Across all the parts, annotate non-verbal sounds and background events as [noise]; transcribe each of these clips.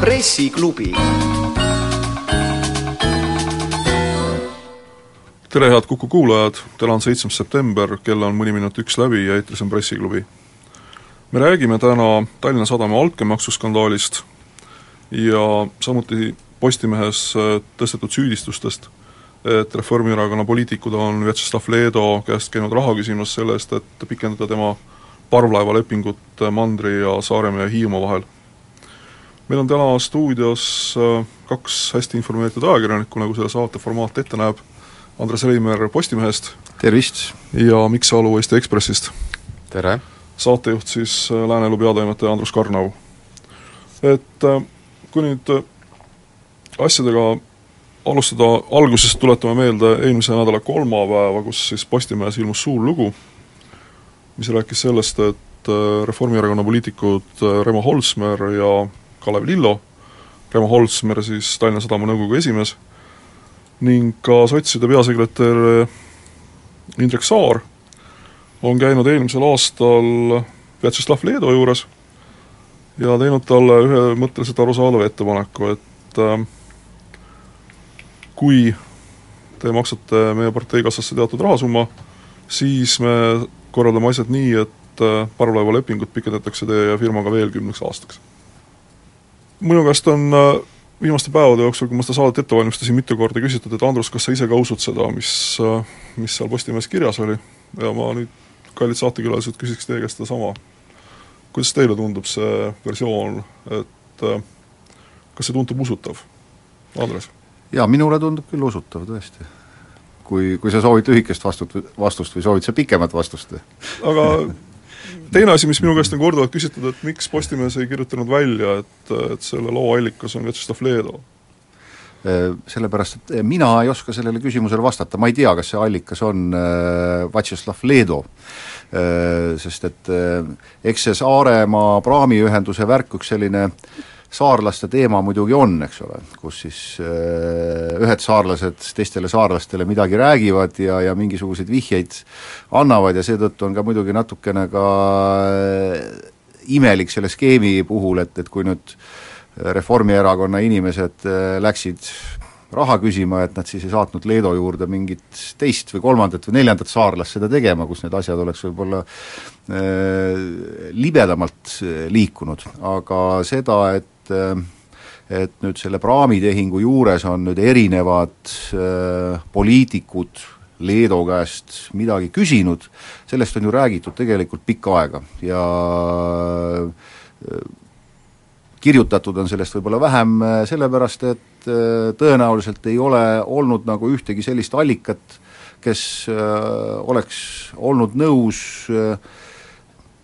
Pressiklubi tere, head Kuku kuulajad, täna on seitsmes september, kell on mõni minut üks läbi ja eetris on Pressiklubi. me räägime täna Tallinna Sadama altkäemaksuskandaalist ja samuti Postimehes äh, tõstetud süüdistustest, et Reformierakonna poliitikud on Vjatšeslav Leedo käest käinud raha küsimas selle eest, et pikendada tema parvlaevalepingut Mandri ja Saaremaa ja Hiiumaa vahel. meil on täna stuudios äh, kaks hästi informeeritud ajakirjanikku, nagu selle saate formaat ette näeb, Andres Reimer Postimehest tervist! ja Mikk Salu Eesti Ekspressist. tere! saatejuht siis äh, Lääne Elu peatoimetaja Andrus Karnau. et äh, kui nüüd asjadega alustada algusest, tuletame meelde eelmise nädala kolmapäeva, kus siis Postimehes ilmus suur lugu, mis rääkis sellest, et Reformierakonna poliitikud Remo Holsmer ja Kalev Lillo, Remo Holsmer siis Tallinna Sadama nõukogu esimees, ning ka sotside peasekretär Indrek Saar on käinud eelmisel aastal Vjatšeslav Leedo juures ja teinud talle ühemõtteliselt arusaadava ettepaneku, et äh, kui te maksate meie partei kassasse teatud rahasumma, siis me korraldame asjad nii, et äh, parvlaevalepingut pikendatakse teie firmaga veel kümneks aastaks. minu käest on äh, viimaste päevade jooksul, kui ma seda saadet ette valmistasin, mitu korda küsitud, et Andrus, kas sa ise ka usud seda, mis, mis seal Postimehes kirjas oli ja ma nüüd, kallid saatekülalised, küsiks teie käest sedasama. kuidas teile tundub see versioon, et kas see tundub usutav, Andres? Jaa, minule tundub küll usutav, tõesti. kui, kui sa soovid lühikest vastut-, vastust või soovid sa pikemat vastust? aga teine asi, mis minu käest on korduvalt küsitud, et miks Postimees ei kirjutanud välja, et, et selle loo allikas on Vjatšeslav Leedo? Sellepärast, et mina ei oska sellele küsimusele vastata, ma ei tea, kas see allikas on Vjatšeslav Leedo, sest et eks see Saaremaa praamiühenduse värk, üks selline saarlaste teema muidugi on, eks ole, kus siis ühed saarlased teistele saarlastele midagi räägivad ja, ja mingisuguseid vihjeid annavad ja seetõttu on ka muidugi natukene ka imelik selle skeemi puhul, et, et kui nüüd Reformierakonna inimesed läksid raha küsima, et nad siis ei saatnud Leedo juurde mingit teist või kolmandat või neljandat saarlast seda tegema, kus need asjad oleks võib-olla äh, libedamalt liikunud, aga seda, et et nüüd selle praamitehingu juures on nüüd erinevad äh, poliitikud Leedo käest midagi küsinud, sellest on ju räägitud tegelikult pikka aega ja äh, kirjutatud on sellest võib-olla vähem sellepärast, et tõenäoliselt ei ole olnud nagu ühtegi sellist allikat, kes oleks olnud nõus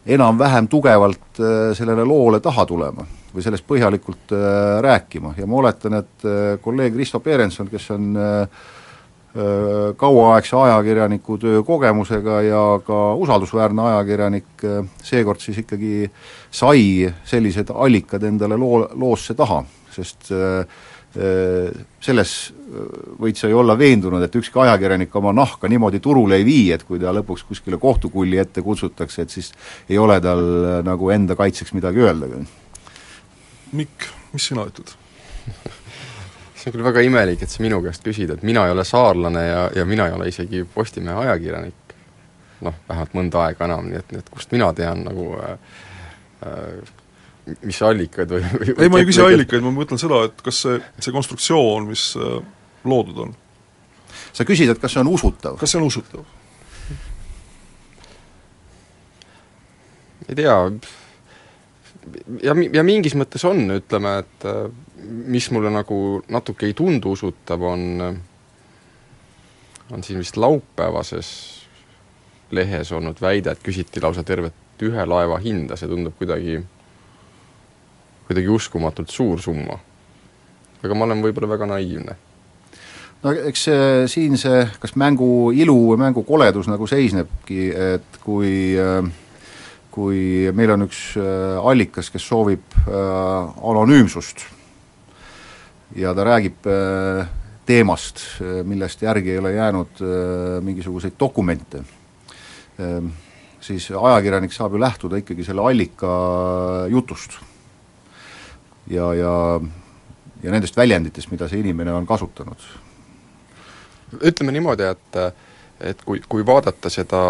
enam-vähem tugevalt sellele loole taha tulema või sellest põhjalikult rääkima ja ma oletan, et kolleeg Risto Perenson, kes on kauaaegse ajakirjaniku töö kogemusega ja ka usaldusväärne ajakirjanik, seekord siis ikkagi sai sellised allikad endale loo, loosse taha, sest selles võid sa ju olla veendunud, et ükski ajakirjanik oma nahka niimoodi turule ei vii, et kui ta lõpuks kuskile kohtukulli ette kutsutakse, et siis ei ole tal nagu enda kaitseks midagi öelda. Mikk, mis sina ütled? [laughs] see on küll väga imelik, et sa minu käest küsid, et mina ei ole saarlane ja, ja mina ei ole isegi Postimehe ajakirjanik. noh, vähemalt mõnda aega enam, nii et, nii et kust mina tean nagu äh, äh, mis allikaid või, või ei, ma ei küsi allikaid, ma mõtlen seda, et kas see, see konstruktsioon, mis äh, loodud on sa küsid, et kas see on usutav? kas see on usutav? ei tea, ja, ja mingis mõttes on, ütleme, et mis mulle nagu natuke ei tundu usutav, on, on siin vist laupäevases lehes olnud väide, et küsiti lausa tervet ühe laeva hinda, see tundub kuidagi, kuidagi uskumatult suur summa. aga ma olen võib-olla väga naiivne no eks see, siin see, kas mängu ilu või mängu koledus nagu seisnebki, et kui kui meil on üks allikas, kes soovib anonüümsust ja ta räägib teemast, millest järgi ei ole jäänud mingisuguseid dokumente, siis ajakirjanik saab ju lähtuda ikkagi selle allika jutust. ja, ja, ja nendest väljenditest, mida see inimene on kasutanud. ütleme niimoodi, et et kui, kui vaadata seda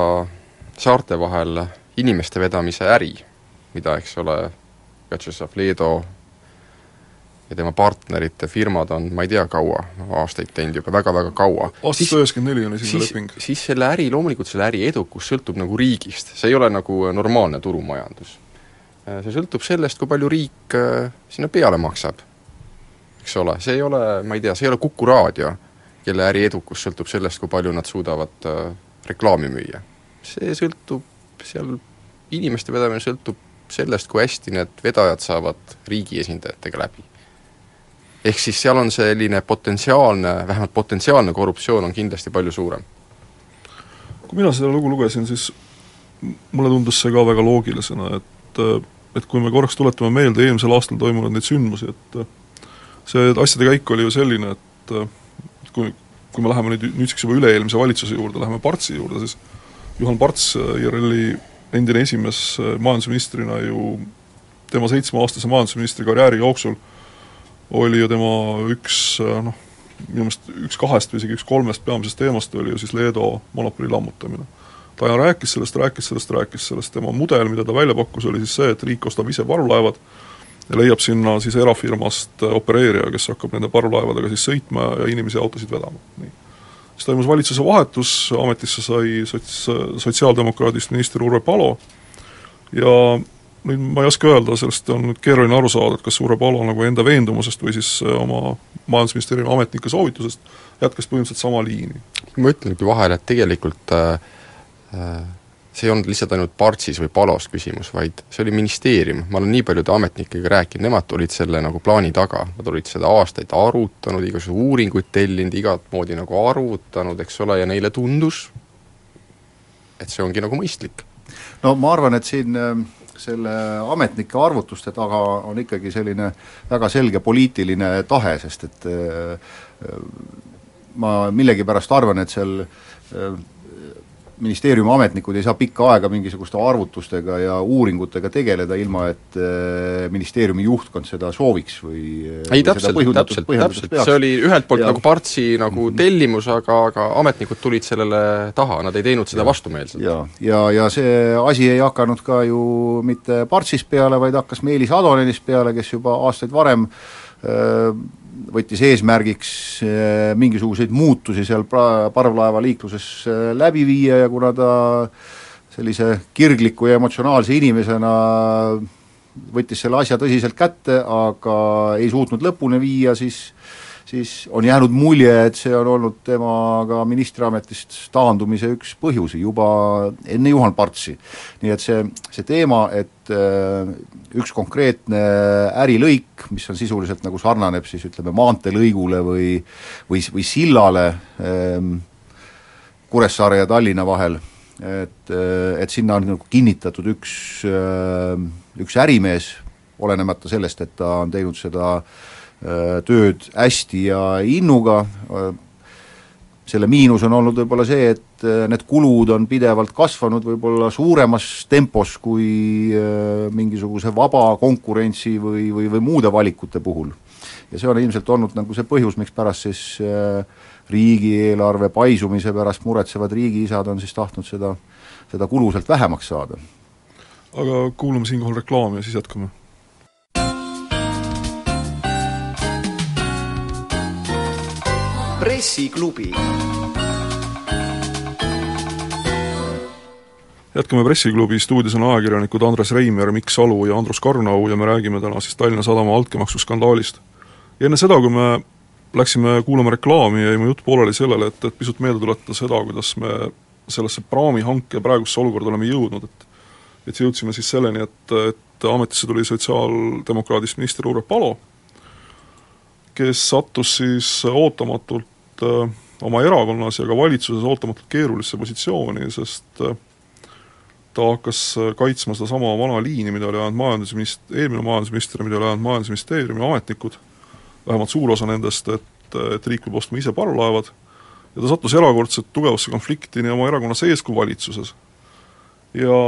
saarte vahel inimeste vedamise äri, mida, eks ole, Vjatšeslav Leedo ja tema partnerite firmad on ma ei tea kaua, aastaid teinud juba väga-väga kaua. aastast üheksakümmend neli on esimene leping. siis selle äri, loomulikult selle äri edukus sõltub nagu riigist, see ei ole nagu normaalne turumajandus. see sõltub sellest, kui palju riik äh, sinna peale maksab. eks ole, see ei ole, ma ei tea, see ei ole Kuku raadio, kelle äri edukus sõltub sellest, kui palju nad suudavad äh, reklaami müüa. see sõltub seal, inimeste vedamine sõltub sellest, kui hästi need vedajad saavad riigi esindajatega läbi ehk siis seal on selline potentsiaalne, vähemalt potentsiaalne korruptsioon on kindlasti palju suurem. kui mina seda lugu lugesin, siis mulle tundus see ka väga loogilisena, et et kui me korraks tuletame meelde eelmisel aastal toimunud neid sündmusi, et see asjade käik oli ju selline, et kui, kui me läheme nüüd, nüüdseks juba üle-eelmise valitsuse juurde, läheme Partsi juurde, siis Juhan Parts, IRL-i endine esimees majandusministrina ju tema seitsmeaastase majandusministri karjääri jooksul oli ju tema üks noh, minu meelest üks kahest või isegi üks kolmest peamisest teemast oli ju siis Leedo monopoli lammutamine. ta rääkis sellest, rääkis sellest, rääkis sellest, tema mudel, mida ta välja pakkus, oli siis see, et riik ostab ise parvlaevad ja leiab sinna siis erafirmast opereerija, kes hakkab nende parvlaevadega siis sõitma ja inimesi ja autosid vedama, nii. Siis toimus valitsuse vahetus, ametisse sai sots-, sotsiaaldemokraadist minister Urve Palo ja nüüd ma ei oska öelda, sellest on nüüd keeruline aru saada, et kas Urve Palo nagu enda veendumusest või siis äh, oma majandusministeeriumi ametnike soovitusest jätkas põhimõtteliselt sama liini. ma ütlengi vahele, et tegelikult äh, äh, see ei olnud lihtsalt ainult Partsis või Palos küsimus, vaid see oli ministeerium, ma olen nii paljude ametnikega rääkinud, nemad olid selle nagu plaani taga, nad olid seda aastaid arutanud, igasuguseid uuringuid tellinud, igat moodi nagu arvutanud, eks ole, ja neile tundus, et see ongi nagu mõistlik. no ma arvan, et siin äh selle ametnike arvutuste taga on ikkagi selline väga selge poliitiline tahe, sest et äh, ma millegipärast arvan, et seal äh, ministeeriumi ametnikud ei saa pikka aega mingisuguste arvutustega ja uuringutega tegeleda, ilma et äh, ministeeriumi juhtkond seda sooviks või ei täpselt, täpselt, täpselt, see oli ühelt poolt ja. nagu Partsi nagu mhm. tellimus, aga, aga ametnikud tulid sellele taha, nad ei teinud seda ja. vastumeelselt. ja, ja, ja see asi ei hakanud ka ju mitte Partsist peale, vaid hakkas Meelis Adonenist peale, kes juba aastaid varem öö, võttis eesmärgiks eh, mingisuguseid muutusi seal pra-, parvlaevaliikluses eh, läbi viia ja kuna ta sellise kirgliku ja emotsionaalse inimesena võttis selle asja tõsiselt kätte, aga ei suutnud lõpuni viia, siis siis on jäänud mulje, et see on olnud temaga ministriametist taandumise üks põhjusi juba enne Juhan Partsi. nii et see, see teema, et äh, üks konkreetne ärilõik, mis on sisuliselt nagu sarnaneb siis ütleme, maanteelõigule või või, või sillale ähm, Kuressaare ja Tallinna vahel, et, äh, et sinna on nagu kinnitatud üks, äh, üks ärimees, olenemata sellest, et ta on teinud seda äh, tööd hästi ja innuga, äh, selle miinus on olnud võib-olla see, et äh, need kulud on pidevalt kasvanud võib-olla suuremas tempos kui mingisuguse vaba konkurentsi või, või, või muude valikute puhul. ja see on ilmselt olnud nagu see põhjus, mikspärast siis riigieelarve paisumise pärast muretsevad riigiisad on siis tahtnud seda, seda kulu sealt vähemaks saada. aga kuulame siinkohal reklaami ja siis jätkame pressiklubi. jätkame Pressiklubi, stuudios on ajakirjanikud Andres Reimer, Mikk Salu ja Andrus Karnau ja me räägime täna siis Tallinna Sadama altkäemaksuskandaalist. ja enne seda, kui me läksime kuulama reklaami, jäi mu jutt pooleli sellele, et, et pisut meelde tuletada seda, kuidas me sellesse praamihanke praegusesse olukorda oleme jõudnud, et et jõudsime siis selleni, et, et ametisse tuli sotsiaaldemokraadist minister Urve Palo, kes sattus siis ootamatult äh, oma erakonnas ja ka valitsuses ootamatult keerulisse positsiooni, sest äh, ta hakkas äh, kaitsma sedasama vana liini, mida oli ajanud majandusminist-, eelmine majandusminister, mida oli ajanud Majandusministeeriumi ametnikud, vähemalt suur osa nendest, et et riik peab ostma ise parvlaevad, ja ta sattus erakordselt tugevasse konflikti nii oma erakonna sees kui valitsuses. ja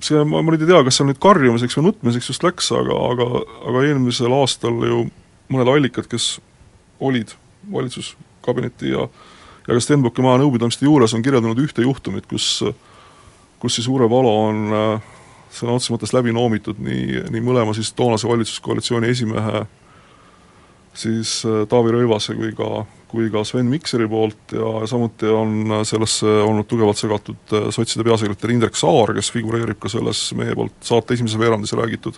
see, ma, ma nüüd ei tea, kas seal nüüd karjumiseks või nutmiseks just läks, aga, aga, aga eelmisel aastal ju mõned allikad, kes olid valitsuskabineti ja ja ka Stenbocki maja nõupidamiste juures on kirjeldanud ühte juhtumit, kus kus siis Urve Palo on äh, sõna otseses mõttes läbi noomitud nii, nii mõlema siis toonase valitsuskoalitsiooni esimehe siis äh, Taavi Rõivase kui ka, kui ka Sven Mikseri poolt ja samuti on sellesse olnud tugevalt segatud äh, sotside peasekretär Indrek Saar, kes figureerib ka selles meie poolt saate esimeses veerandis räägitud,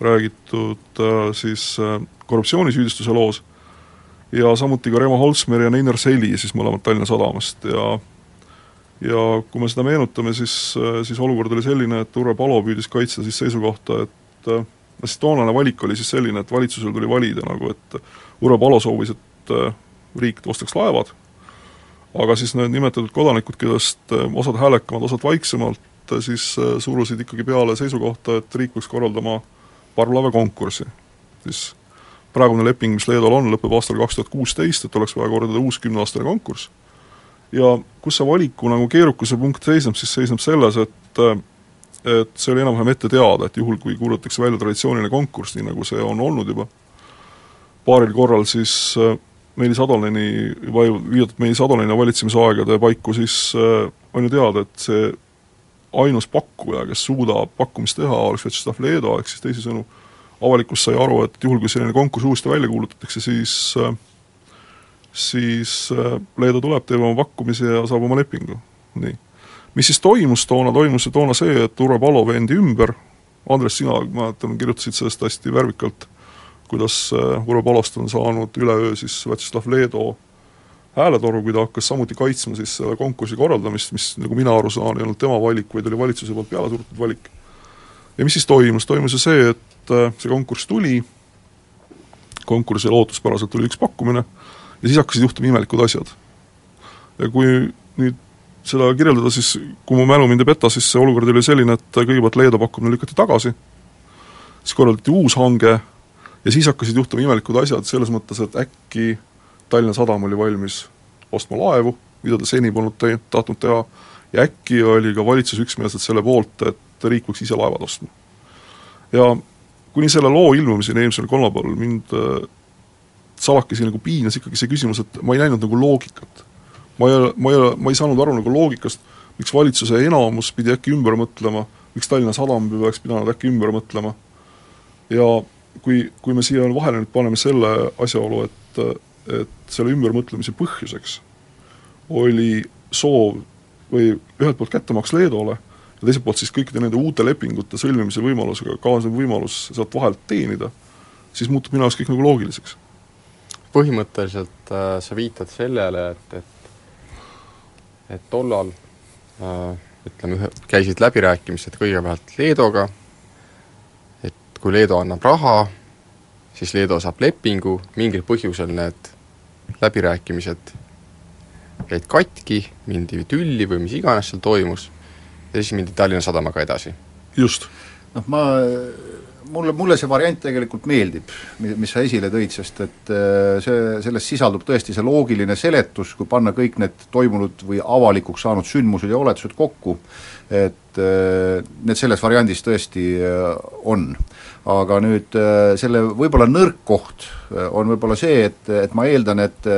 räägitud siis korruptsioonisüüdistuse loos ja samuti ka Remo Holsmer ja Neinar Seli siis mõlemad Tallinna Sadamast ja ja kui me seda meenutame, siis, siis olukord oli selline, et Urve Palo püüdis kaitsta siis seisukohta, et no siis toonane valik oli siis selline, et valitsusel tuli valida nagu, et Urve Palo soovis, et riik ostaks laevad, aga siis need nimetatud kodanikud, kellest osad häälekamad, osad vaiksemalt, siis surusid ikkagi peale seisukohta, et riik peaks korraldama parvlaevakonkursi. siis praegune leping, mis Leedul on, lõpeb aastal kaks tuhat kuusteist, et oleks vaja korraldada uus kümneaastane konkurss. Ja kus see valiku nagu keerukuse punkt seisneb, siis seisneb selles, et et see oli enam-vähem ette teada, et juhul, kui kuulutatakse välja traditsiooniline konkurss, nii nagu see on olnud juba paaril korral, siis äh, Meelis Adoleni, juba viidatud Meelis Adoleni valitsemisaegade paiku, siis äh, on ju teada, et see ainus pakkuja, kes suudab pakkumist teha, oleks Vjatšeslav Leedo, ehk siis teisisõnu, avalikkus sai aru, et juhul, kui selline konkurss uuesti välja kuulutatakse, siis äh, siis äh, Leedu tuleb, teeb oma pakkumise ja saab oma lepingu, nii. mis siis toimus toona, toimus ju toona see, et Urve Palo vendi ümber, Andres, sina, ma mäletan, kirjutasid sellest hästi värvikalt, kuidas äh, Urve Palost on saanud üleöö siis Vjatšeslav Leedo hääletoru, kui ta hakkas samuti kaitsma siis selle konkursi korraldamist, mis nagu mina aru saan, ei olnud tema valik, vaid oli valitsuse poolt peale surutud valik. ja mis siis toimus, toimus ju see, et äh, see konkurss tuli, konkursil ootuspäraselt tuli üks pakkumine, ja siis hakkasid juhtuma imelikud asjad. ja kui nüüd seda kirjeldada, siis kui mu mälu mind ei peta, siis see olukord oli selline, et kõigepealt Leedu pakkumine lükati tagasi, siis korraldati uus hange ja siis hakkasid juhtuma imelikud asjad selles mõttes, et äkki Tallinna Sadam oli valmis ostma laevu, mida ta seni polnud te-, tahtnud teha, ja äkki oli ka valitsus üksmeelselt selle poolt, et riik võiks ise laevad ostma. ja kuni selle loo ilmumiseni eelmisel kolmapäeval mind salakesi nagu piinas ikkagi see küsimus, et ma ei näinud nagu loogikat. ma ei, ma ei, ma ei saanud aru nagu loogikast, miks valitsuse enamus pidi äkki ümber mõtlema, miks Tallinna Sadam oleks pidanud äkki ümber mõtlema ja kui, kui me siia vahele nüüd paneme selle asjaolu, et, et selle ümbermõtlemise põhjuseks oli soov või ühelt poolt kättemaks Leedole ja teiselt poolt siis kõikide nende uute lepingute sõlmimise võimalusega kaasnev võimalus sealt vahelt teenida, siis muutub minu jaoks kõik nagu loogiliseks. Põhimõtteliselt äh, sa viitad sellele, et, et et tollal äh, ütleme, käisid läbirääkimised kõigepealt Leedoga, et kui Leedo annab raha, siis Leedo saab lepingu, mingil põhjusel need läbirääkimised jäid katki, mindi tülli või mis iganes seal toimus, ja siis mindi Tallinna Sadamaga edasi. just. noh, ma mulle, mulle see variant tegelikult meeldib, mis sa esile tõid, sest et äh, see, selles sisaldub tõesti see loogiline seletus, kui panna kõik need toimunud või avalikuks saanud sündmused ja oletused kokku, et äh, need selles variandis tõesti äh, on. aga nüüd selle võib-olla nõrk koht on võib-olla see, et, et ma eeldan, et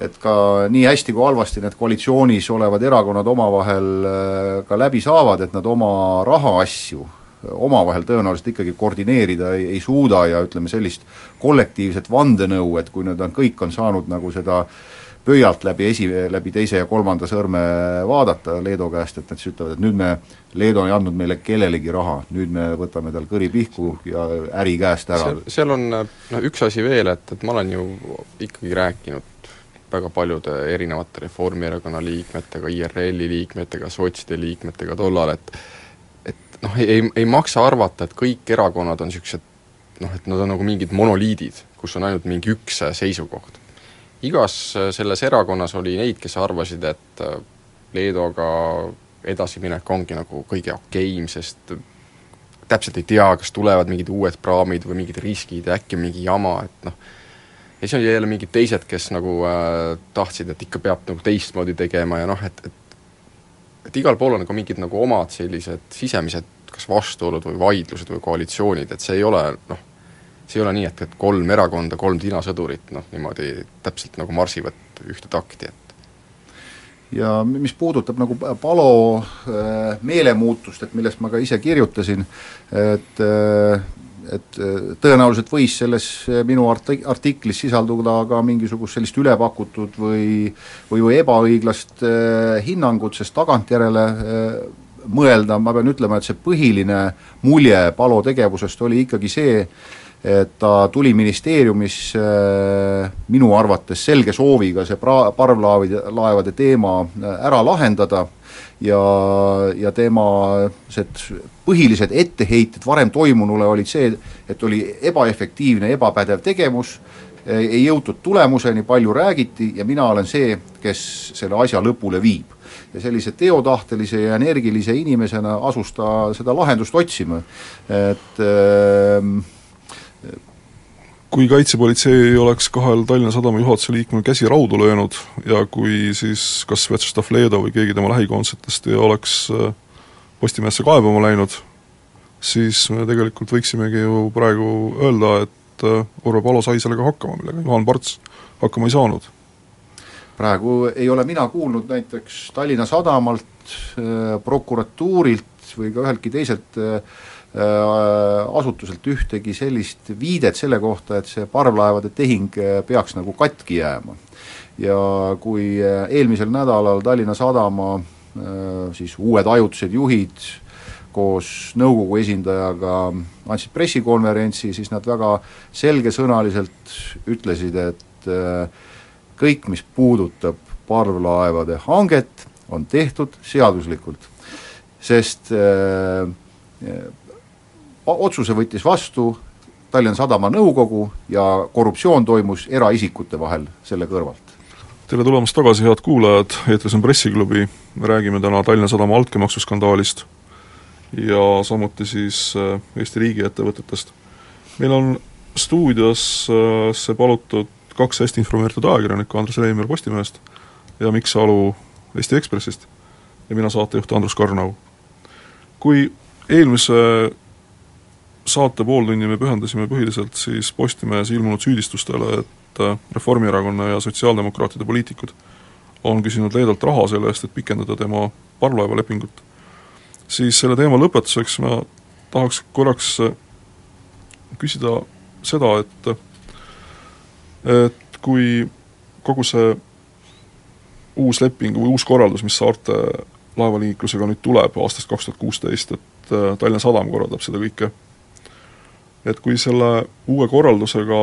et ka nii hästi kui halvasti need koalitsioonis olevad erakonnad omavahel ka läbi saavad, et nad oma rahaasju omavahel tõenäoliselt ikkagi koordineerida ei, ei suuda ja ütleme, sellist kollektiivset vandenõu, et kui nüüd on, kõik on saanud nagu seda pöialt läbi esi, läbi teise ja kolmanda sõrme vaadata Leedu käest, et nad siis ütlevad, et nüüd me, Leedu ei andnud meile kellelegi raha, nüüd me võtame tal kõri pihku ja äri käest ära. seal on no üks asi veel, et, et ma olen ju ikkagi rääkinud väga paljude erinevate Reformierakonna liikmetega, IRL-i liikmetega, sotside liikmetega tollal, et noh, ei, ei, ei maksa arvata, et kõik erakonnad on niisugused noh, et nad on nagu mingid monoliidid, kus on ainult mingi üks seisukoht. igas selles erakonnas oli neid, kes arvasid, et Leedoga edasiminek ongi nagu kõige okeim, sest täpselt ei tea, kas tulevad mingid uued praamid või mingid riskid ja äkki mingi jama, et noh, ja siis on jälle mingid teised, kes nagu äh, tahtsid, et ikka peab nagu teistmoodi tegema ja noh, et, et et igal pool on nagu mingid nagu omad sellised sisemised kas vastuolud või vaidlused või koalitsioonid, et see ei ole noh, see ei ole nii, et, et kolm erakonda, kolm tinasõdurit noh, niimoodi täpselt nagu marsivad ühte takti, et ja mis puudutab nagu Palo äh, meelemuutust, et millest ma ka ise kirjutasin, et äh, et äh, tõenäoliselt võis selles minu arti-, artiklis sisalduda ka mingisugust sellist ülepakutud või või, või ebaõiglast hinnangut, sest tagantjärele mõelda, ma pean ütlema, et see põhiline mulje Palo tegevusest oli ikkagi see, et ta tuli ministeeriumis äh, minu arvates selge sooviga see pra-, parvlaevide, laevade teema äh, ära lahendada ja, ja tema see põhilised etteheited varem toimunule olid see, et oli ebaefektiivne, ebapädev tegevus, ei jõutud tulemuseni, palju räägiti ja mina olen see, kes selle asja lõpule viib. Ja sellise teotahtelise ja energilise inimesena asus ta seda lahendust otsima, et äh, kui Kaitsepolitsei ei oleks kahel Tallinna Sadama juhatuse liikmel käsi raudu löönud ja kui siis kas Vjatšeslav Leedo või keegi tema lähikondsetest ei oleks äh, Postimehesse kaebama läinud, siis me tegelikult võiksimegi ju praegu öelda, et äh, Urve Palo sai sellega hakkama, millega Juhan Parts hakkama ei saanud. praegu ei ole mina kuulnud näiteks Tallinna Sadamalt, äh, prokuratuurilt või ka üheltki teiselt äh, asutuselt ühtegi sellist viidet selle kohta, et see parvlaevade tehing peaks nagu katki jääma. ja kui eelmisel nädalal Tallinna Sadama siis uued ajutised juhid koos nõukogu esindajaga andsid pressikonverentsi, siis nad väga selgesõnaliselt ütlesid, et kõik, mis puudutab parvlaevade hanget, on tehtud seaduslikult. sest otsuse võttis vastu Tallinna Sadama nõukogu ja korruptsioon toimus eraisikute vahel selle kõrvalt. Tere tulemast tagasi, head kuulajad, eetris on Pressiklubi, me räägime täna Tallinna Sadama altkäemaksuskandaalist ja samuti siis äh, Eesti riigiettevõtetest. meil on stuudios äh, palutud kaks hästi informeeritud ajakirjanikku, Andres Reimar Postimehest ja Mikk Salu Eesti Ekspressist ja mina, saatejuht Andrus Karnau. kui eelmise saate pooltunni me pühendasime põhiliselt siis Postimehes ilmunud süüdistustele, et äh, Reformierakonna ja sotsiaaldemokraatide poliitikud on küsinud Leedolt raha selle eest, et pikendada tema parvlaevalepingut, siis selle teema lõpetuseks ma tahaks korraks äh, küsida seda, et et kui kogu see uus leping või uus korraldus, mis saarte laevaliiklusega nüüd tuleb aastast kaks tuhat kuusteist, et äh, Tallinna Sadam korraldab seda kõike. Et kui selle uue korraldusega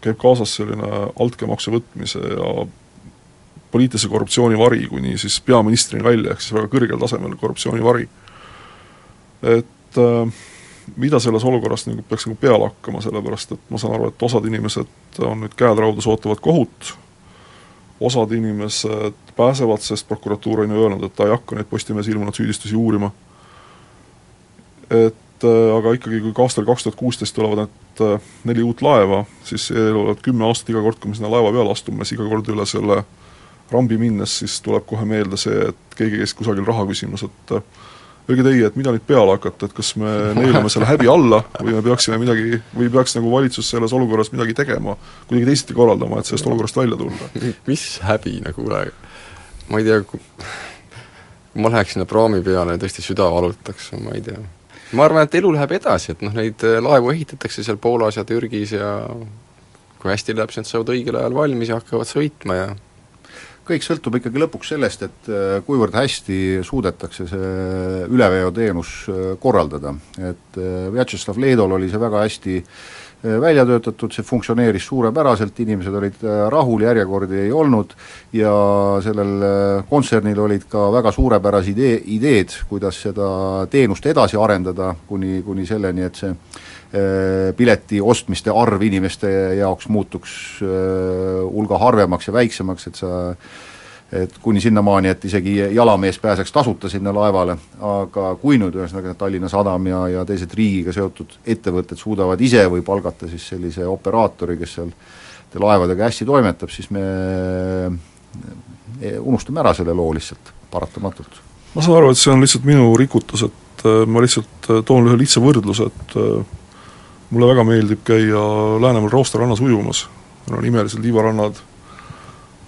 käib kaasas selline altkäemaksu võtmise ja poliitilise korruptsiooni vari kuni siis peaministrini välja, ehk siis väga kõrgel tasemel korruptsioonivari. et äh, mida selles olukorras nagu peaks nagu peale hakkama, sellepärast et ma saan aru, et osad inimesed on nüüd käed raudas, ootavad kohut, osad inimesed pääsevad, sest prokuratuur on ju öelnud, et ta ei hakka neid Postimehes ilmunud süüdistusi uurima, et et äh, aga ikkagi, kui ka aastal kaks tuhat kuusteist tulevad need äh, neli uut laeva, siis eluvad kümme aastat iga kord, kui me sinna laeva peale astume, siis iga kord üle selle rambi minnes, siis tuleb kohe meelde see, et keegi käis kusagil raha küsimas, et äh, öelge teie, et mida nüüd peale hakata, et kas me [laughs] neelame selle häbi alla või me peaksime midagi, või peaks nagu valitsus selles olukorras midagi tegema, kuidagi teisiti korraldama, et sellest olukorrast välja tulla? [laughs] mis häbi nagu, kuule, ma ei tea, kui ma läheks sinna praami peale ja tõesti süda valutaks, ma ei tea ma arvan, et elu läheb edasi, et noh, neid äh, laevu ehitatakse seal Poolas ja Türgis ja kui hästi läheb, siis nad saavad õigel ajal valmis ja hakkavad sõitma ja kõik sõltub ikkagi lõpuks sellest, et äh, kuivõrd hästi suudetakse see üleveoteenus äh, korraldada, et Vjatšeslav Leedol oli see väga hästi välja töötatud, see funktsioneeris suurepäraselt, inimesed olid äh, rahul, järjekordi ei olnud ja sellel äh, kontsernil olid ka väga suurepärased idee, ideed, kuidas seda teenust edasi arendada, kuni, kuni selleni, et see pileti ostmiste arv inimeste jaoks muutuks hulga harvemaks ja väiksemaks, et sa et kuni sinnamaani, et isegi jalamees pääseks tasuta sinna laevale, aga kui nüüd ühesõnaga Tallinna Sadam ja, ja teised riigiga seotud ettevõtted suudavad ise või palgata siis sellise operaatori, kes seal laevadega hästi toimetab, siis me unustame ära selle loo lihtsalt, paratamatult. ma saan aru, et see on lihtsalt minu rikutus, et äh, ma lihtsalt äh, toon ühe lihtsa võrdluse, et äh, mulle väga meeldib käia Läänemaal Rooste rannas ujumas, meil on imelised liivarannad,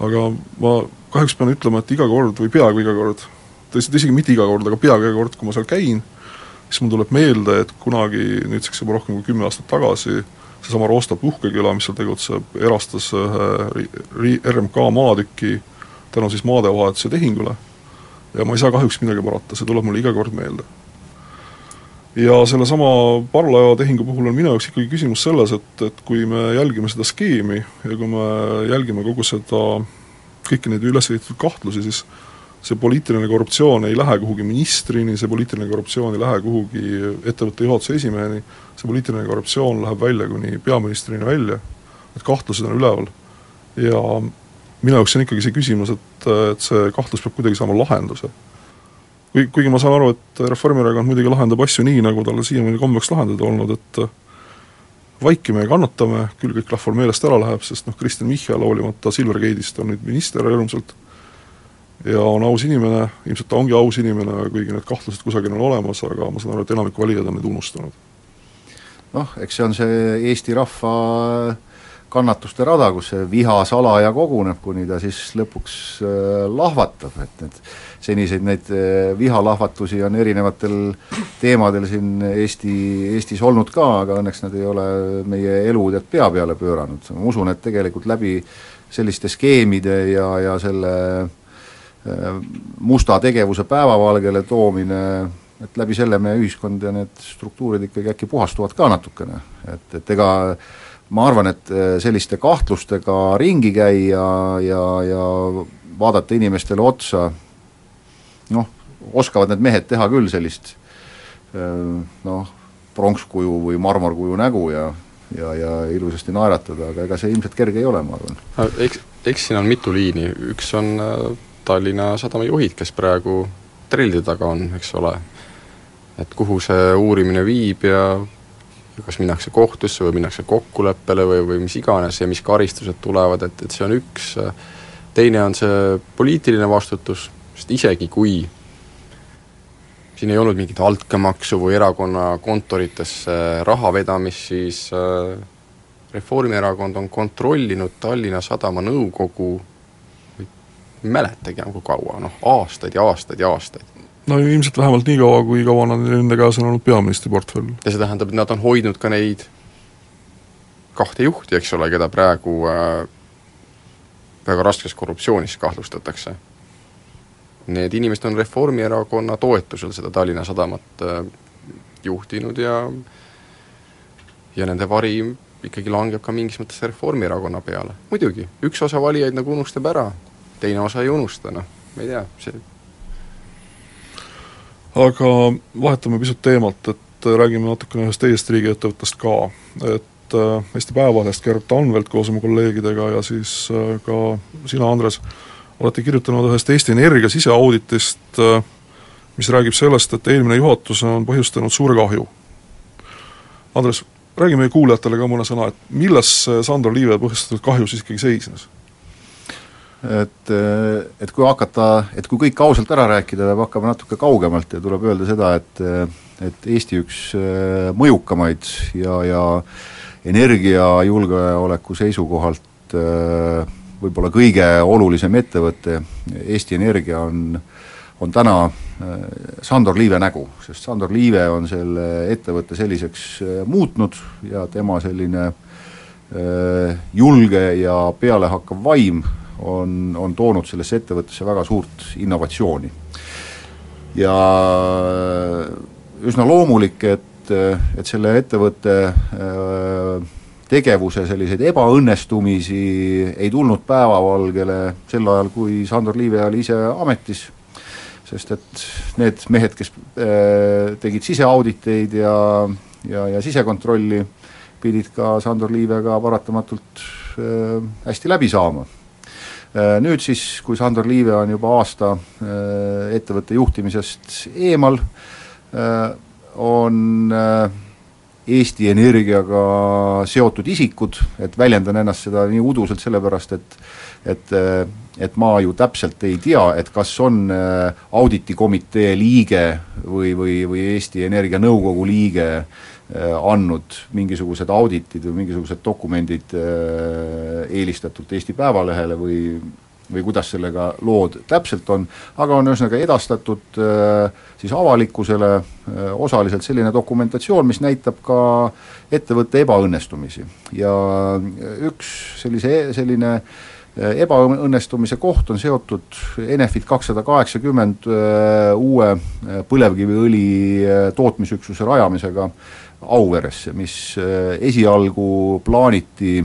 aga ma kahjuks pean ütlema, et iga kord või peaaegu iga kord, tõesti isegi mitte iga kord, aga peaaegu iga kord, kui ma seal käin, siis mul tuleb meelde, et kunagi, nüüdseks juba rohkem kui kümme aastat tagasi, seesama Roosta puhkeküla, mis seal tegutseb, erastas ühe RMK maatüki tänu siis maadevahetuse tehingule ja ma ei saa kahjuks midagi parata, see tuleb mulle iga kord meelde. ja sellesama parvlaevatehingu puhul on minu jaoks ikkagi küsimus selles, et, et kui me jälgime seda skeemi ja kui me jälgime kogu seda, kõiki neid üles ehitatud kahtlusi, siis see poliitiline korruptsioon ei lähe kuhugi ministrini, see poliitiline korruptsioon ei lähe kuhugi ettevõtte juhatuse esimeheni, see poliitiline korruptsioon läheb välja kuni peaministrini välja, need kahtlused on üleval ja minu jaoks on ikkagi see küsimus, et, et see kahtlus peab kuidagi saama lahenduse. kui, kuigi ma saan aru, et Reformierakond muidugi lahendab asju nii, nagu talle siiamaani kombeks lahendada olnud, et vaikime ja kannatame, küll kõik rahval meelest ära läheb, sest noh, Kristen Michal hoolimata Silvergate'ist on nüüd minister rõõmsalt ja on aus inimene, ilmselt ta ongi aus inimene, kuigi need kahtlused kusagil on olemas, aga ma saan aru, et enamik valijaid on neid unustanud. noh, eks see on see Eesti rahva kannatuste rada, kus see viha salaja koguneb, kuni ta siis lõpuks äh, lahvatab, et need seniseid neid äh, vihalahvatusi on erinevatel teemadel siin Eesti, Eestis olnud ka, aga õnneks nad ei ole meie elu tead pea peale pööranud, ma usun, et tegelikult läbi selliste skeemide ja, ja selle äh, musta tegevuse päevavalgele toomine, et läbi selle meie ühiskond ja need struktuurid ikkagi äkki puhastuvad ka natukene, et, et ega ma arvan, et äh, selliste kahtlustega ringi käia ja, ja vaadata inimestele otsa, noh, oskavad need mehed teha küll sellist äh, noh, pronkskuju või marmorkuju nägu ja ja, ja ilusasti naeratada, aga ega see ilmselt kerge ei ole, ma arvan. Eks, eks siin on mitu liini, üks on äh, Tallinna Sadama juhid, kes praegu trellide taga on, eks ole, et kuhu see uurimine viib ja kas minnakse kohtusse või minnakse kokkuleppele või, või mis iganes ja mis karistused tulevad, et, et see on üks, teine on see poliitiline vastutus, sest isegi kui siin ei olnud mingit altkäemaksu või erakonna kontoritesse raha vedamist, siis äh, Reformierakond on kontrollinud Tallinna Sadama nõukogu ei mäletagi enam kui kaua, noh aastaid ja aastaid ja aastaid no ilmselt vähemalt nii kaua, kui kaua nad nende käes on olnud peaministriportfell. ja see tähendab, et nad on hoidnud ka neid kahte juhti, eks ole, keda praegu äh, väga raskes korruptsioonis kahtlustatakse. Need inimesed on Reformierakonna toetusel seda Tallinna Sadamat äh, juhtinud ja ja nende vari ikkagi langeb ka mingis mõttes Reformierakonna peale. muidugi, üks osa valijaid nagu unustab ära, teine osa ei unusta, noh, ma ei tea, see aga vahetame pisut teemat, et räägime natukene ühest teisest riigiettevõttest ka, et äh, Eesti Päevalehest Gert Anvelt koos oma kolleegidega ja siis äh, ka sina, Andres, olete kirjutanud ühest Eesti Energia siseauditist, äh, mis räägib sellest, et eelmine juhatus on põhjustanud suure kahju. Andres, räägi meie kuulajatele ka mõne sõna, et milles Sandro Liive põhjustatud kahju siis ikkagi seisnes? Et, et kui hakata, et kui kõik ausalt ära rääkida, peab hakkama natuke kaugemalt ja tuleb öelda seda, et et Eesti üks äh, mõjukamaid ja, ja energiajulgeoleku seisukohalt äh, võib-olla kõige olulisem ettevõte, Eesti Energia, on on täna äh, Sandor Liive nägu, sest Sandor Liive on selle ettevõtte selliseks muutnud ja tema selline julge ja pealehakkav vaim on, on toonud sellesse ettevõttesse väga suurt innovatsiooni. ja üsna loomulik, et, et selle ettevõtte äh, tegevuse selliseid ebaõnnestumisi ei tulnud päevavalgele sel ajal, kui Sandor Liive oli ise ametis, sest et need mehed, kes äh, tegid siseauditeid ja, ja, ja sisekontrolli, pidid ka Sandor Liivega paratamatult äh, hästi läbi saama Nüüd siis, kui Sandor Liive on juba aasta ettevõtte juhtimisest eemal, on Eesti Energiaga seotud isikud, et väljendan ennast seda nii uduselt sellepärast, et et et ma ju täpselt ei tea, et kas on auditikomitee liige või, või, või Eesti Energia nõukogu liige andnud mingisugused auditid või mingisugused dokumendid eelistatult Eesti Päevalehele või või kuidas sellega lood täpselt on, aga on ühesõnaga edastatud siis avalikkusele osaliselt selline dokumentatsioon, mis näitab ka ettevõtte ebaõnnestumisi. Ja üks sellise, selline äh, ebaõnnestumise koht on seotud Enefit kakssada kaheksakümmend uue põlevkiviõli tootmisüksuse rajamisega Auveresse, mis esialgu plaaniti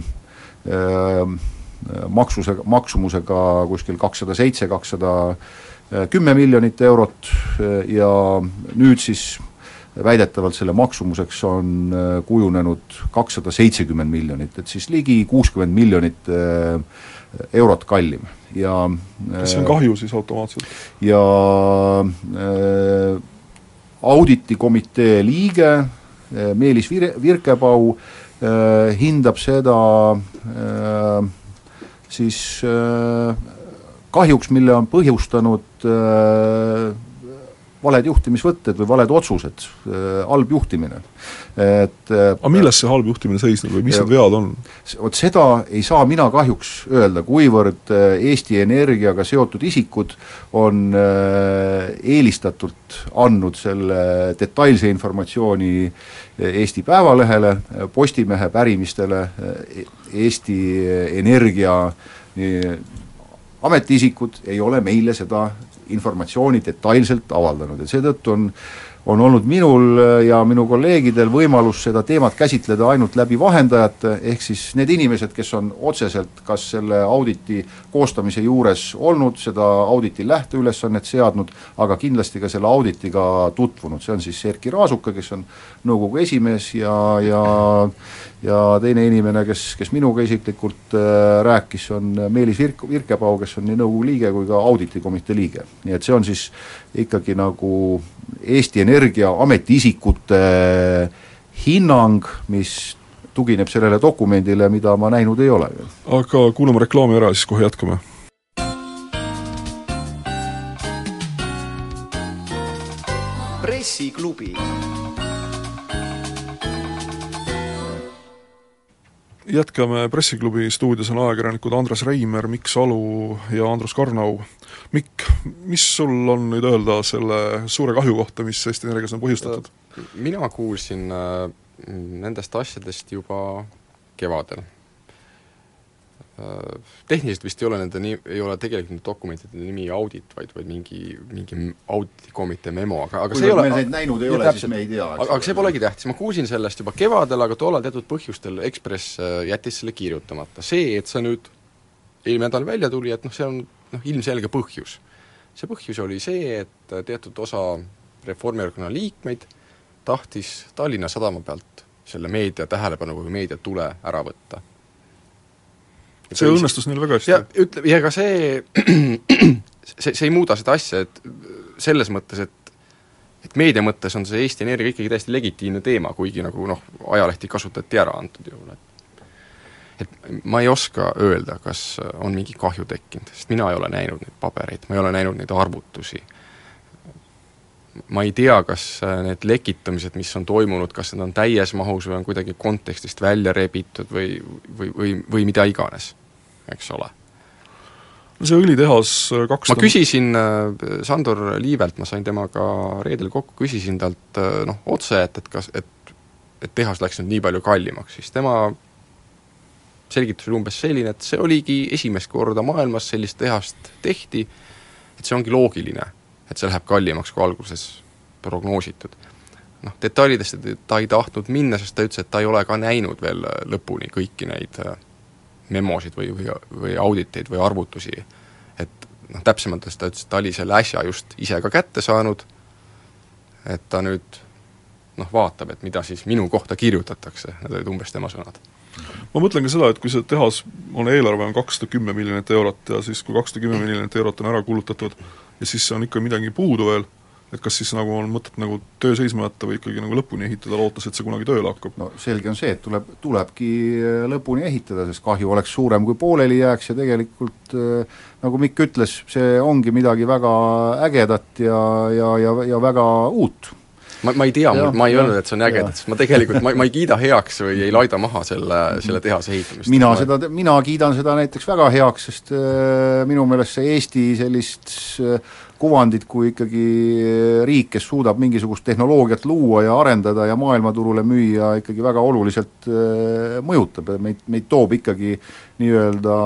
maksuse, maksumusega kuskil kakssada seitse, kakssada kümme miljonit eurot ja nüüd siis väidetavalt selle maksumuseks on kujunenud kakssada seitsekümmend miljonit, et siis ligi kuuskümmend miljonit eurot kallim ja kas see on kahju siis automaatselt? ja äh, auditikomitee liige äh, Meelis Vir-, Virkepau äh, hindab seda äh, siis kahjuks, mille on põhjustanud valed juhtimisvõtted või valed otsused, halb juhtimine. et aga milles see halb juhtimine seisneb või mis need vead on? vot seda ei saa mina kahjuks öelda, kuivõrd Eesti Energiaga seotud isikud on eelistatult andnud selle detailse informatsiooni Eesti Päevalehele, Postimehe pärimistele, Eesti Energia ametiisikud ei ole meile seda informatsiooni detailselt avaldanud ja seetõttu on on olnud minul ja minu kolleegidel võimalus seda teemat käsitleda ainult läbi vahendajate, ehk siis need inimesed, kes on otseselt kas selle auditi koostamise juures olnud, seda auditi lähteülesannet seadnud, aga kindlasti ka selle auditiga tutvunud, see on siis Erkki Raasuke, kes on nõukogu esimees ja, ja ja teine inimene, kes, kes minuga isiklikult äh, rääkis, on Meelis Virk-, Virkepau, kes on nii nõukogu liige kui ka auditikomitee liige. nii et see on siis ikkagi nagu Eesti Energia ametiisikute hinnang, mis tugineb sellele dokumendile, mida ma näinud ei ole. aga kuulame reklaami ära, siis kohe jätkame. pressiklubi jätkame Pressiklubi stuudios on ajakirjanikud Andres Reimer, Mikk Salu ja Andrus Karnau. Mikk, mis sul on nüüd öelda selle suure kahju kohta, mis Eesti Energias on põhjustatud? mina kuulsin äh, nendest asjadest juba kevadel tehniliselt vist ei ole nende nii, ei ole tegelikult nende dokumentide nimi audit, vaid, vaid mingi, mingi auditikomitee memo, aga, aga see ei ole me neid näinud ei ole, siis me ei tea. aga, see polegi tähtis, ma kuulsin sellest juba kevadel, aga tollal teatud põhjustel Ekspress äh, jättis selle kirjutamata. see, et see nüüd eelmine nädal välja tuli, et noh, see on noh, ilmselge põhjus. see põhjus oli see, et teatud osa Reformierakonna liikmeid tahtis Tallinna Sadama pealt selle meedia tähelepanu või meedia tule ära võtta see õnnestus neil väga hästi. ja ütle, ja ega see, [clears throat] see, see ei muuda seda asja, et selles mõttes, et et meedia mõttes on see Eesti Energia ikkagi täiesti legitiimne teema, kuigi nagu noh, ajalehti kasutati ära antud juhul, et et ma ei oska öelda, kas on mingi kahju tekkinud, sest mina ei ole näinud neid pabereid, ma ei ole näinud neid arvutusi. Ma ei tea, kas need lekitamised, mis on toimunud, kas need on täies mahus või on kuidagi kontekstist välja rebitud või, või, või, või mida iganes eks ole. no see õlitehas äh, kaks ma küsisin äh, Sandor Liivelt, ma sain temaga reedel kokku, küsisin talt äh, noh, otse, et, et kas, et et tehas läks nüüd nii palju kallimaks, siis tema selgitus oli umbes selline, et see oligi esimest korda maailmas sellist tehast tehti, et see ongi loogiline, et see läheb kallimaks, kui alguses prognoositud. noh, detailidesse ta ei tahtnud minna, sest ta ütles, et ta ei ole ka näinud veel lõpuni kõiki neid äh, memosid või, või, või auditeid või arvutusi, et noh, täpsemalt ta ütles, et ta oli selle äsja just ise ka kätte saanud, et ta nüüd noh, vaatab, et mida siis minu kohta kirjutatakse, need olid umbes tema sõnad. ma mõtlen ka seda, et kui see tehas on eelarve on kakssada kümme miljonit eurot ja siis, kui kakssada kümme miljonit eurot on ära kulutatud ja siis on ikka midagi puudu veel, et kas siis nagu on mõtet nagu töö seisma jätta või ikkagi nagu lõpuni ehitada, lootes, et see kunagi tööle hakkab? no selge on see, et tuleb, tulebki lõpuni ehitada, sest kahju oleks suurem, kui pooleli jääks ja tegelikult nagu Mikk ütles, see ongi midagi väga ägedat ja, ja, ja, ja väga uut ma, ma ei tea, ma ei öelnud, et see on äge, ma tegelikult, ma, ma ei kiida heaks või ei laida maha selle, selle tehase ehitamist. mina ma... seda, mina kiidan seda näiteks väga heaks, sest äh, minu meelest see Eesti sellist äh, kuvandit kui ikkagi riik, kes suudab mingisugust tehnoloogiat luua ja arendada ja maailmaturule müüa, ikkagi väga oluliselt äh, mõjutab ja meid, meid toob ikkagi nii-öelda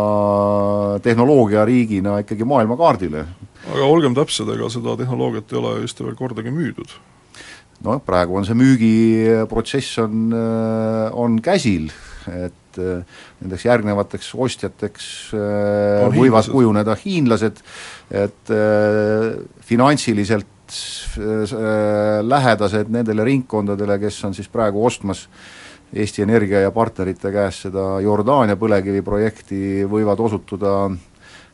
tehnoloogiariigina ikkagi maailmakaardile. aga olgem täpsed, ega seda tehnoloogiat ei ole Eesti veel kordagi müüdud noh, praegu on see müügiprotsess on, äh, on käsil, et äh, nendeks järgnevateks ostjateks äh, on võivad hiinlased. kujuneda hiinlased, et finantsiliselt lähedased nendele ringkondadele, kes on siis praegu ostmas Eesti Energia ja partnerite käest seda Jordaania põlevkiviprojekti, võivad osutuda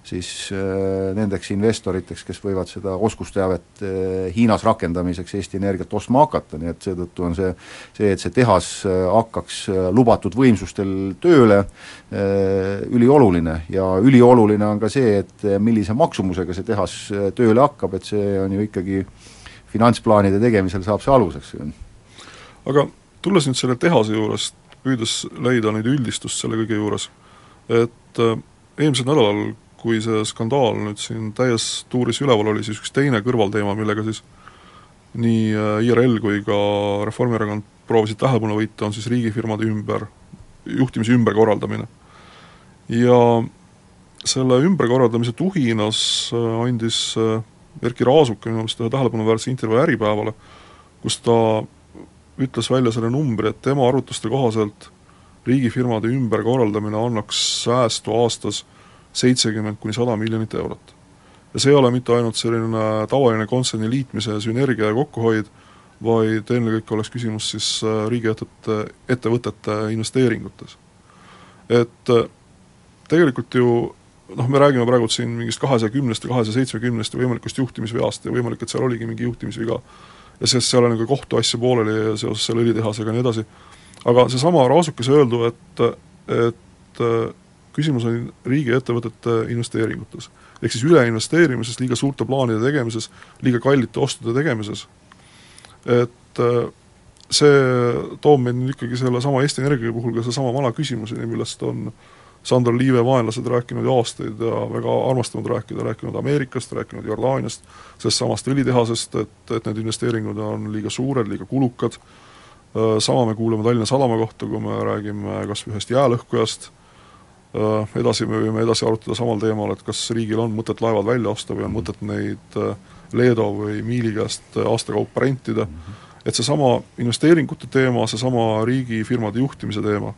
siis äh, nendeks investoriteks, kes võivad seda oskusteavet äh, Hiinas rakendamiseks Eesti Energiat ostma hakata, nii et seetõttu on see, see, et see tehas äh, hakkaks lubatud võimsustel tööle, ülioluline ja ülioluline on ka see, et millise maksumusega see tehas tööle hakkab, et see on ju ikkagi finantsplaanide tegemisel saab see aluseks. aga tulles nüüd selle tehase juurest, püüdes leida nüüd üldistust selle kõige juures, et eelmisel nädalal kui see skandaal nüüd siin täies tuuris üleval oli, siis üks teine kõrvalteema, millega siis nii äh, IRL kui ka Reformierakond proovisid tähelepanu võita, on siis riigifirmade ümber, juhtimise ümberkorraldamine. ja selle ümberkorraldamise tuhinas äh, andis äh, Erkki Raasuk minu meelest ühe tähelepanuväärse intervjuu Äripäevale, kus ta ütles välja selle numbri, et tema arvutuste kohaselt riigifirmade ümberkorraldamine annaks säästu aastas seitsekümmend kuni sada miljonit eurot. ja see ei ole mitte ainult selline tavaline kontserni liitmise sünergia ja kokkuhoid, vaid ennekõike oleks küsimus siis äh, riigiettevõtete, ettevõtete investeeringutes. et äh, tegelikult ju noh, me räägime praegu siin mingist kahesaja kümnest ja kahesaja seitsmekümnest ja võimalikust juhtimisveast ja võimalik, et seal oligi mingi juhtimisviga ja sest seal on nagu kohtuasju pooleli seoses selle õlitehasega ja nii edasi, aga seesama Raasukese öeldu, et, et küsimus on riigiettevõtete investeeringutes. ehk siis üleinvesteerimises, liiga suurte plaanide tegemises, liiga kallite ostude tegemises. et äh, see toob meid nüüd ikkagi sellesama Eesti Energia puhul ka seesama vana küsimuseni, millest on Sandor Liive vaenlased rääkinud ju aastaid ja väga armastanud rääkida, rääkinud Ameerikast, rääkinud Jordaaniast, sellest samast õlitehasest, et, et need investeeringud on liiga suured, liiga kulukad, äh, sama me kuuleme Tallinna Sadama kohta, kui me räägime kas või ühest jäälõhkujast, Äh, edasi me võime edasi arutada samal teemal, et kas riigil on mõtet laevad välja osta või on mõtet neid äh, Leedo või Miili käest äh, aasta kaupa rentida mm, -hmm. et seesama investeeringute teema, seesama riigifirmade juhtimise teema,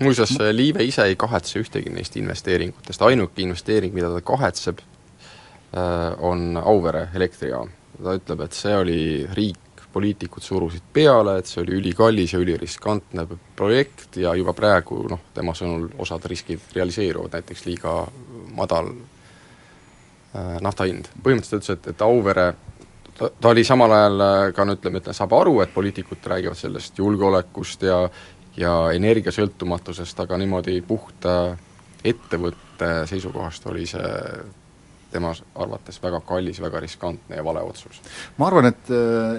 muuseas, Liive ise ei kahetse ühtegi neist investeeringutest, ainuke investeering, mida ta kahetseb, on Auvere elektrijaam. ta ütleb, et see oli riik poliitikud surusid peale, et see oli ülikallis ja üliriskantne projekt ja juba praegu noh, tema sõnul osad riskid realiseeruvad, näiteks liiga madal äh, nafta hind. põhimõtteliselt ütles, et, et Auvere ta, ta oli samal ajal äh, ka no ütleme, ta saab aru, et poliitikud räägivad sellest julgeolekust ja ja energiasõltumatusest, aga niimoodi puhta ettevõtte seisukohast oli see tema arvates väga kallis, väga riskantne ja vale otsus. ma arvan, et,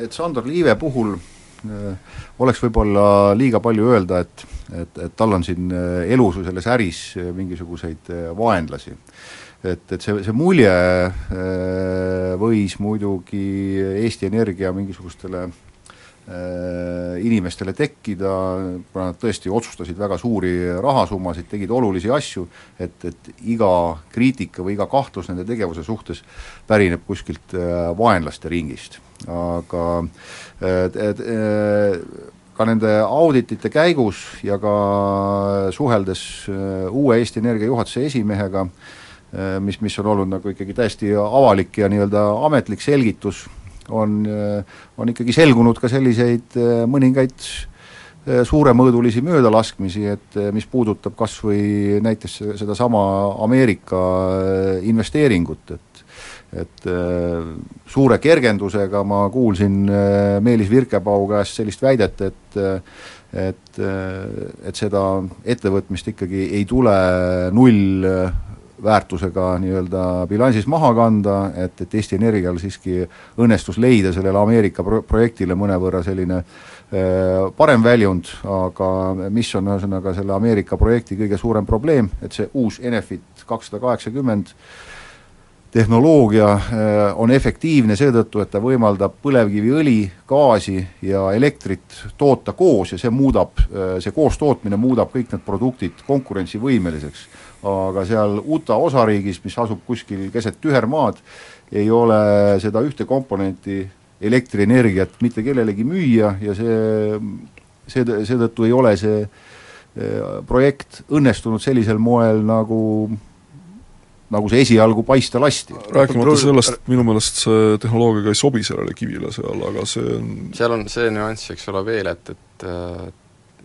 et Sandor Liive puhul äh, oleks võib-olla liiga palju öelda, et, et, et tal on siin äh, elus või selles äris äh, mingisuguseid vaenlasi. et, et see, see mulje võis muidugi Eesti Energia mingisugustele Äh, inimestele tekkida, kuna nad tõesti otsustasid väga suuri rahasummasid, tegid olulisi asju, et, et iga kriitika või iga kahtlus nende tegevuse suhtes pärineb kuskilt äh, vaenlaste ringist. aga et, et, ka nende auditite käigus ja ka suheldes äh, uue Eesti Energia juhatuse esimehega, mis, mis on olnud nagu ikkagi täiesti avalik ja nii-öelda ametlik selgitus, on, on ikkagi selgunud ka selliseid äh, mõningaid suuremõõdulisi möödalaskmisi, et mis puudutab kas või näiteks sedasama Ameerika investeeringut, et et suure kergendusega ma kuulsin Meelis Virkepau käest sellist väidet, et et, et seda ettevõtmist ikkagi ei tule null väärtusega nii-öelda bilansis maha kanda, et, et Eesti Energial siiski õnnestus leida sellele Ameerika pro-, projektile mõnevõrra selline parem väljund, aga mis on ühesõnaga selle Ameerika projekti kõige suurem probleem, et see uus Enefit kakssada kaheksakümmend tehnoloogia on efektiivne seetõttu, et ta võimaldab põlevkiviõli, gaasi ja elektrit toota koos ja see muudab, see koostootmine muudab kõik need produktid konkurentsivõimeliseks. Aga seal Utah osariigis, mis asub kuskil keset tühermaad, ei ole seda ühte komponenti elektrienergiat mitte kellelegi müüa ja see, see, seetõttu ei ole see projekt õnnestunud sellisel moel, nagu nagu see esialgu paista lasti. rääkimata sellest, et minu meelest see tehnoloogia ka ei sobi sellele kivile seal, aga see on seal on see nüanss, eks ole, veel, et, et äh,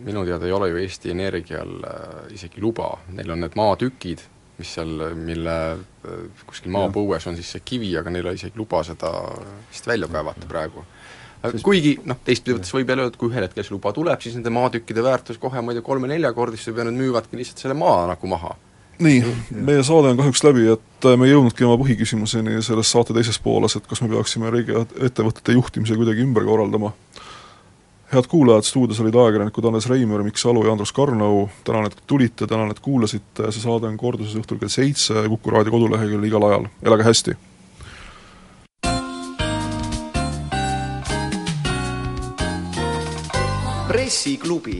minu teada ei ole ju Eesti Energial äh, isegi luba, neil on need maatükid, mis seal, mille äh, kuskil maapõues on siis see kivi, aga neil ei ole isegi luba seda vist välja kaevata praegu. Sest... kuigi noh, teistpidi võttes võib jälle öelda, et kui ühel hetkel see luba tuleb, siis nende maatükkide väärtus kohe ma ei tea, kolme-neljakordistub ja nad müüvadki lihtsalt selle maa nagu maha. Nii, meie saade on kahjuks läbi, et äh, me ei jõudnudki oma põhiküsimuseni selles saate teises pooles, et kas me peaksime riigiettevõtete juhtimise kuidagi ümber korraldama. Head kuulajad, stuudios olid ajakirjanikud Andres Reimer, Mikk Salu ja Andrus Karnau, tänan, et tulite, tänan, et kuulasite, see saade on korduses õhtul kell seitse Kuku raadio koduleheküljel igal ajal, elage hästi! pressiklubi